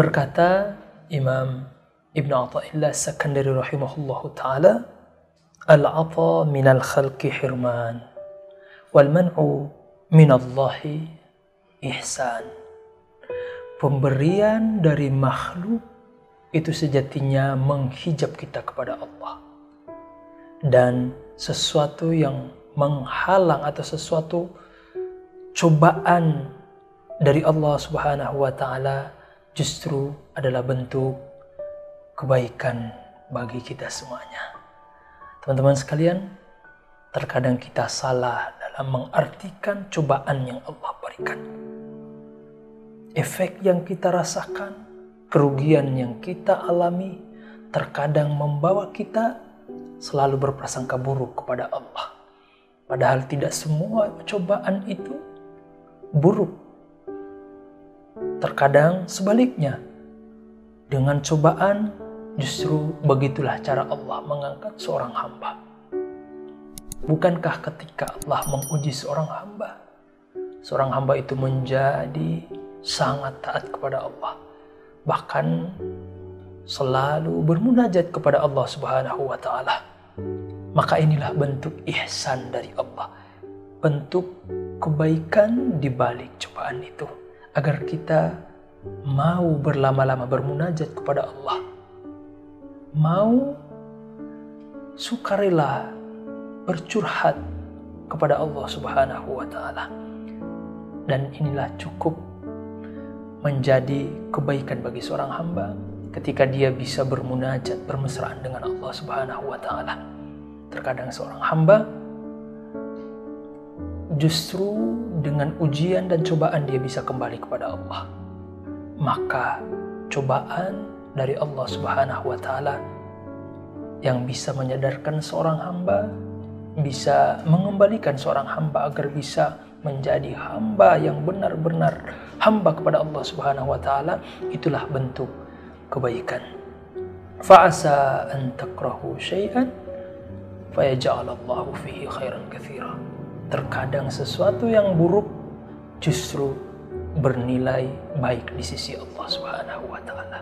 Berkata Imam Ibn Atta'illah Sakandari rahimahullahu ta'ala Al-ata minal khalqi hirman Wal man'u minallahi ihsan. Pemberian dari makhluk itu sejatinya menghijab kita kepada Allah. Dan sesuatu yang menghalang atau sesuatu cobaan dari Allah Subhanahu wa taala justru adalah bentuk kebaikan bagi kita semuanya. Teman-teman sekalian, terkadang kita salah dalam mengartikan cobaan yang Allah berikan. Efek yang kita rasakan, kerugian yang kita alami, terkadang membawa kita selalu berprasangka buruk kepada Allah. Padahal tidak semua cobaan itu buruk. Terkadang sebaliknya, dengan cobaan justru begitulah cara Allah mengangkat seorang hamba. Bukankah ketika Allah menguji seorang hamba, seorang hamba itu menjadi sangat taat kepada Allah, bahkan selalu bermunajat kepada Allah Subhanahu wa taala maka inilah bentuk ihsan dari Allah. Bentuk kebaikan di balik cobaan itu. Agar kita mau berlama-lama bermunajat kepada Allah. Mau sukarela bercurhat kepada Allah Subhanahu wa taala. Dan inilah cukup menjadi kebaikan bagi seorang hamba ketika dia bisa bermunajat bermesraan dengan Allah Subhanahu wa taala. Terkadang seorang hamba justru dengan ujian dan cobaan dia bisa kembali kepada Allah. Maka cobaan dari Allah Subhanahu wa taala yang bisa menyadarkan seorang hamba, bisa mengembalikan seorang hamba agar bisa menjadi hamba yang benar-benar hamba kepada Allah Subhanahu wa taala, itulah bentuk kebaikan. Fa'asa an takrahu syai'an fayaj'alallahu fihi khairan katsira. Terkadang sesuatu yang buruk justru bernilai baik di sisi Allah Subhanahu wa taala.